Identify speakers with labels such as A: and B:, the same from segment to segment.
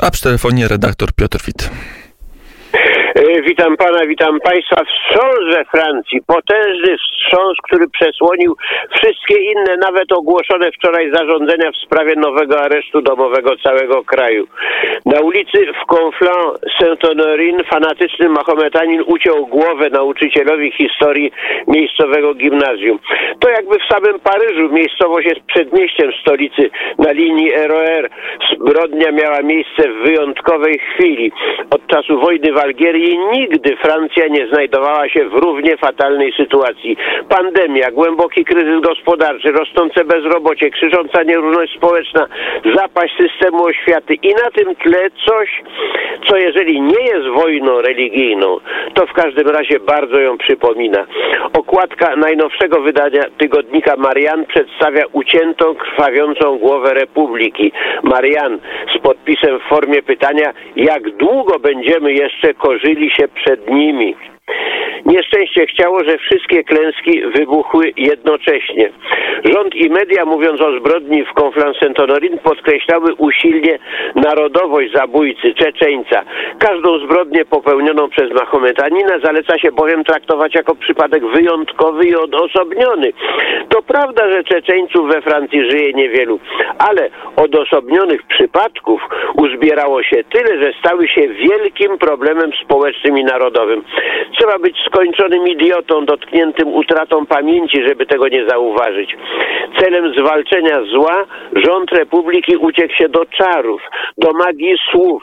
A: a przy telefonie redaktor Piotr Wit.
B: E, witam pana, witam państwa. Wstrząs we Francji, potężny wstrząs, który przesłonił wszystkie inne, nawet ogłoszone wczoraj zarządzenia w sprawie nowego aresztu domowego całego kraju. Na ulicy w Conflans Saint-Honorin fanatyczny mahometanin uciął głowę nauczycielowi historii miejscowego gimnazjum. To jakby w samym Paryżu, miejscowość jest przedmieściem stolicy na linii ROR. Zbrodnia miała miejsce w wyjątkowej chwili. Od czasu wojny w Algierii i nigdy Francja nie znajdowała się w równie fatalnej sytuacji. Pandemia, głęboki kryzys gospodarczy, rosnące bezrobocie, krzyżąca nierówność społeczna, zapaść systemu oświaty i na tym tle coś, co jeżeli nie jest wojną religijną, to w każdym razie bardzo ją przypomina. Okładka najnowszego wydania tygodnika Marian przedstawia uciętą, krwawiącą głowę Republiki. Marian z podpisem w formie pytania, jak długo będziemy jeszcze korzyli się przed nimi. Nieszczęście chciało, że wszystkie klęski wybuchły jednocześnie. Rząd i media, mówiąc o zbrodni w Conflans-Saint-Honorin, podkreślały usilnie narodowość zabójcy, Czeczeńca. Każdą zbrodnię popełnioną przez Mahometanina zaleca się bowiem traktować jako przypadek wyjątkowy i odosobniony. To prawda, że Czeczeńców we Francji żyje niewielu, ale odosobnionych przypadków uzbierało się tyle, że stały się wielkim problemem społecznym i narodowym. Trzeba być skończonym idiotą, dotkniętym utratą pamięci, żeby tego nie zauważyć. Celem zwalczenia zła rząd Republiki uciekł się do czarów, do magii słów.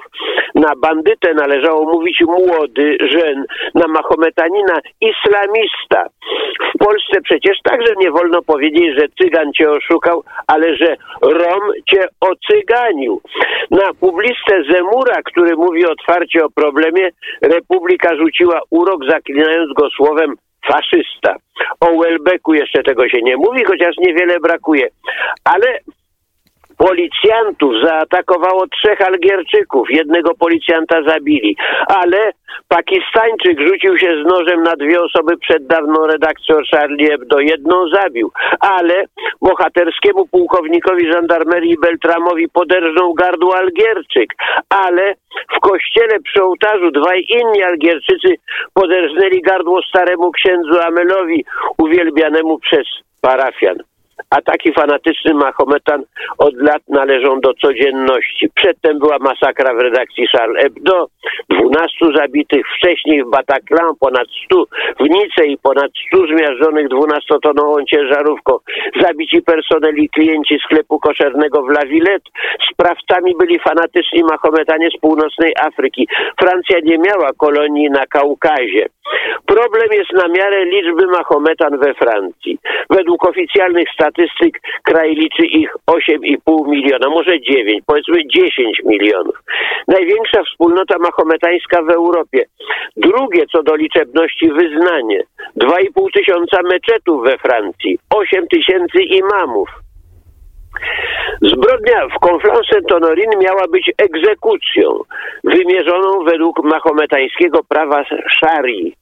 B: Na bandytę należało mówić młody, żen, na mahometanina islamista. W Polsce przecież także nie wolno powiedzieć, że cygan cię oszukał, ale że Rom cię ocyganił. Na publistę Zemura, który mówi otwarcie o problemie, Republika rzuciła urok zaklinając go słowem faszysta. O Welbecku jeszcze tego się nie mówi, chociaż niewiele brakuje. Ale policjantów zaatakowało trzech Algierczyków. Jednego policjanta zabili. Ale Pakistańczyk rzucił się z nożem na dwie osoby przed dawną redakcją Charlie Hebdo. Jedną zabił. Ale bohaterskiemu pułkownikowi żandarmerii Beltramowi poderżnął gardło Algierczyk. Ale w kościele przy ołtarzu dwaj inni Algierczycy poderżnęli gardło staremu księdzu Amelowi, uwielbianemu przez parafian. Ataki fanatyczny Mahometan od lat należą do codzienności. Przedtem była masakra w redakcji Charles Hebdo, 12 zabitych, wcześniej w Bataclan ponad 100, w Nicei ponad 100 zmiażdżonych 12-tonową ciężarówką, zabici personel i klienci sklepu koszernego w La Villette. Sprawcami byli fanatyczni Mahometanie z północnej Afryki. Francja nie miała kolonii na Kaukazie. Problem jest na miarę liczby Mahometan we Francji. Według oficjalnych statystyk kraj liczy ich 8,5 miliona, może 9, powiedzmy 10 milionów. Największa wspólnota mahometańska w Europie. Drugie co do liczebności wyznanie. 2,5 tysiąca meczetów we Francji, 8 tysięcy imamów. Zbrodnia w Conflans-Saint-Honorin miała być egzekucją wymierzoną według mahometańskiego prawa szarii.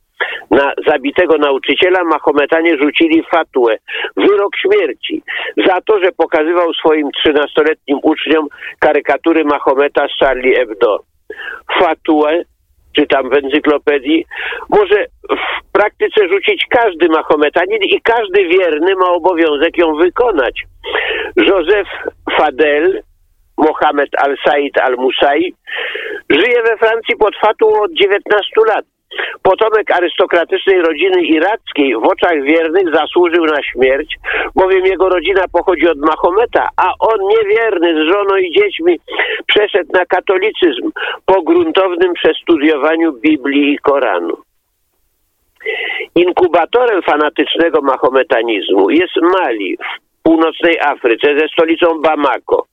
B: Na zabitego nauczyciela Mahometanie rzucili fatłę, wyrok śmierci, za to, że pokazywał swoim trzynastoletnim uczniom karykatury Mahometa z Charlie Hebdo. Fatłę czytam w encyklopedii, może w praktyce rzucić każdy Mahometanin i każdy wierny ma obowiązek ją wykonać. Józef Fadel, Mohamed Al-Said Al-Musai, żyje we Francji pod fatłą od 19 lat. Potomek arystokratycznej rodziny irackiej w oczach wiernych zasłużył na śmierć, bowiem jego rodzina pochodzi od Mahometa, a on niewierny z żoną i dziećmi przeszedł na katolicyzm po gruntownym przestudiowaniu Biblii i Koranu. Inkubatorem fanatycznego mahometanizmu jest Mali w północnej Afryce ze stolicą Bamako.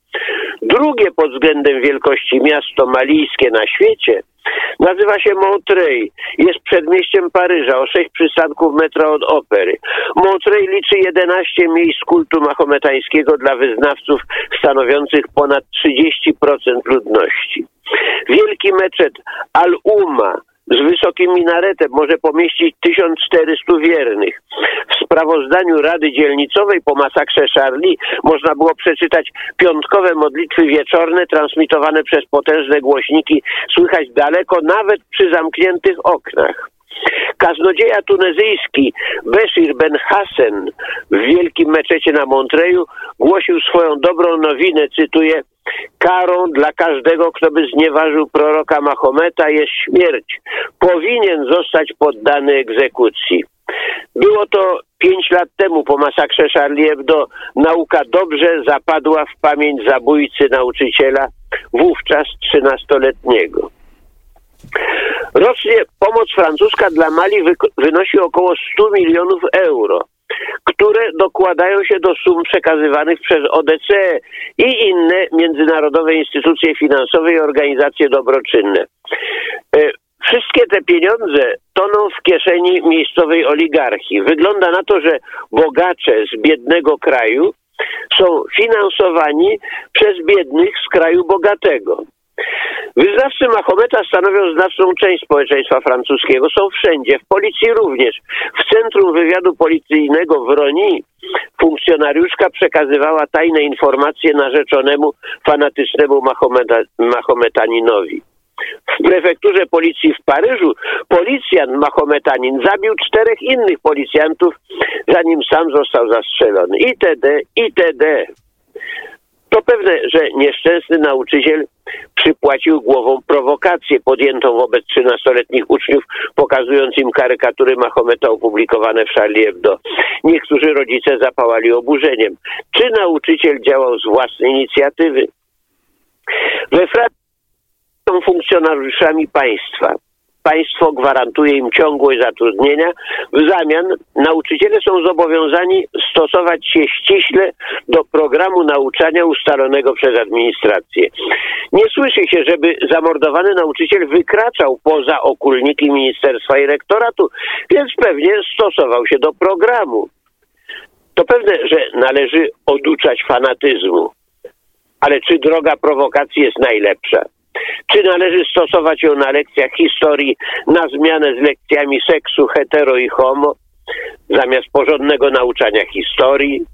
B: Drugie pod względem wielkości miasto malijskie na świecie nazywa się Montreuil. Jest przedmieściem Paryża, o sześć przystanków metra od opery. Montreuil liczy 11 miejsc kultu mahometańskiego dla wyznawców stanowiących ponad 30% ludności. Wielki meczet Al-Umma z wysokim minaretem może pomieścić 1400 wiernych. W sprawozdaniu Rady Dzielnicowej po masakrze Charlie można było przeczytać piątkowe modlitwy wieczorne transmitowane przez potężne głośniki, słychać daleko nawet przy zamkniętych oknach. Kaznodzieja tunezyjski Beshir Ben Hassen w wielkim meczecie na Montreju głosił swoją dobrą nowinę, cytuję, karą dla każdego, kto by znieważył proroka Mahometa jest śmierć. Powinien zostać poddany egzekucji. Było to pięć lat temu po masakrze Charlie Hebdo. Nauka dobrze zapadła w pamięć zabójcy nauczyciela, wówczas trzynastoletniego. Rocznie pomoc francuska dla Mali wynosi około 100 milionów euro, które dokładają się do sum przekazywanych przez ODC i inne międzynarodowe instytucje finansowe i organizacje dobroczynne. E, wszystkie te pieniądze toną w kieszeni miejscowej oligarchii. Wygląda na to, że bogacze z biednego kraju są finansowani przez biednych z kraju bogatego. Wyznawcy Mahometa stanowią znaczną część społeczeństwa francuskiego. Są wszędzie, w policji również. W Centrum Wywiadu Policyjnego w Roni funkcjonariuszka przekazywała tajne informacje narzeczonemu fanatycznemu Mahometa, Mahometaninowi. W prefekturze policji w Paryżu policjant Mahometanin zabił czterech innych policjantów, zanim sam został zastrzelony. Itd., itd. To pewne, że nieszczęsny nauczyciel przypłacił głową prowokację podjętą wobec 13-letnich uczniów, pokazując im karykatury Mahometa opublikowane w Charlie Hebdo. Niektórzy rodzice zapałali oburzeniem. Czy nauczyciel działał z własnej inicjatywy? We Francji są funkcjonariuszami państwa państwo gwarantuje im ciągłość zatrudnienia. W zamian nauczyciele są zobowiązani stosować się ściśle do programu nauczania ustalonego przez administrację. Nie słyszy się, żeby zamordowany nauczyciel wykraczał poza okulniki ministerstwa i rektoratu, więc pewnie stosował się do programu. To pewne, że należy oduczać fanatyzmu. Ale czy droga prowokacji jest najlepsza? Czy należy stosować ją na lekcjach historii na zmianę z lekcjami seksu hetero i homo, zamiast porządnego nauczania historii?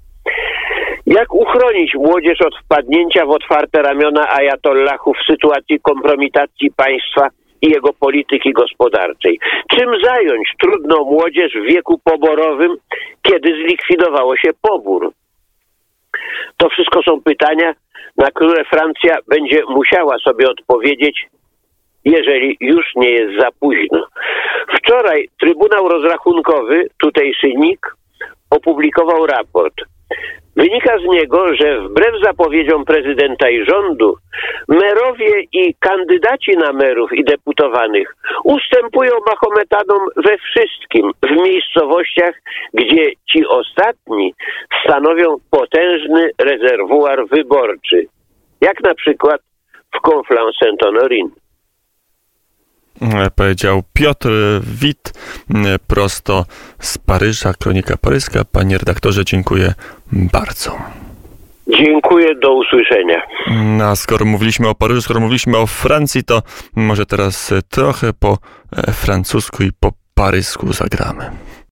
B: Jak uchronić młodzież od wpadnięcia w otwarte ramiona ajatollahów w sytuacji kompromitacji państwa i jego polityki gospodarczej? Czym zająć trudną młodzież w wieku poborowym, kiedy zlikwidowało się pobór? To wszystko są pytania, na które Francja będzie musiała sobie odpowiedzieć, jeżeli już nie jest za późno. Wczoraj Trybunał Rozrachunkowy, tutejszy NIK, opublikował raport. Wynika z niego, że wbrew zapowiedziom prezydenta i rządu, merowie i kandydaci na merów i deputowanych ustępują Mahometanom we wszystkim, w miejscowościach, gdzie ci ostatni stanowią potężny rezerwuar wyborczy, jak na przykład w Conflans-Saint-Honorin.
A: Powiedział Piotr Wit prosto z Paryża, Kronika Paryska. Panie redaktorze, dziękuję bardzo.
B: Dziękuję, do usłyszenia.
A: No, a skoro mówiliśmy o Paryżu, skoro mówiliśmy o Francji, to może teraz trochę po e, francusku i po parysku zagramy.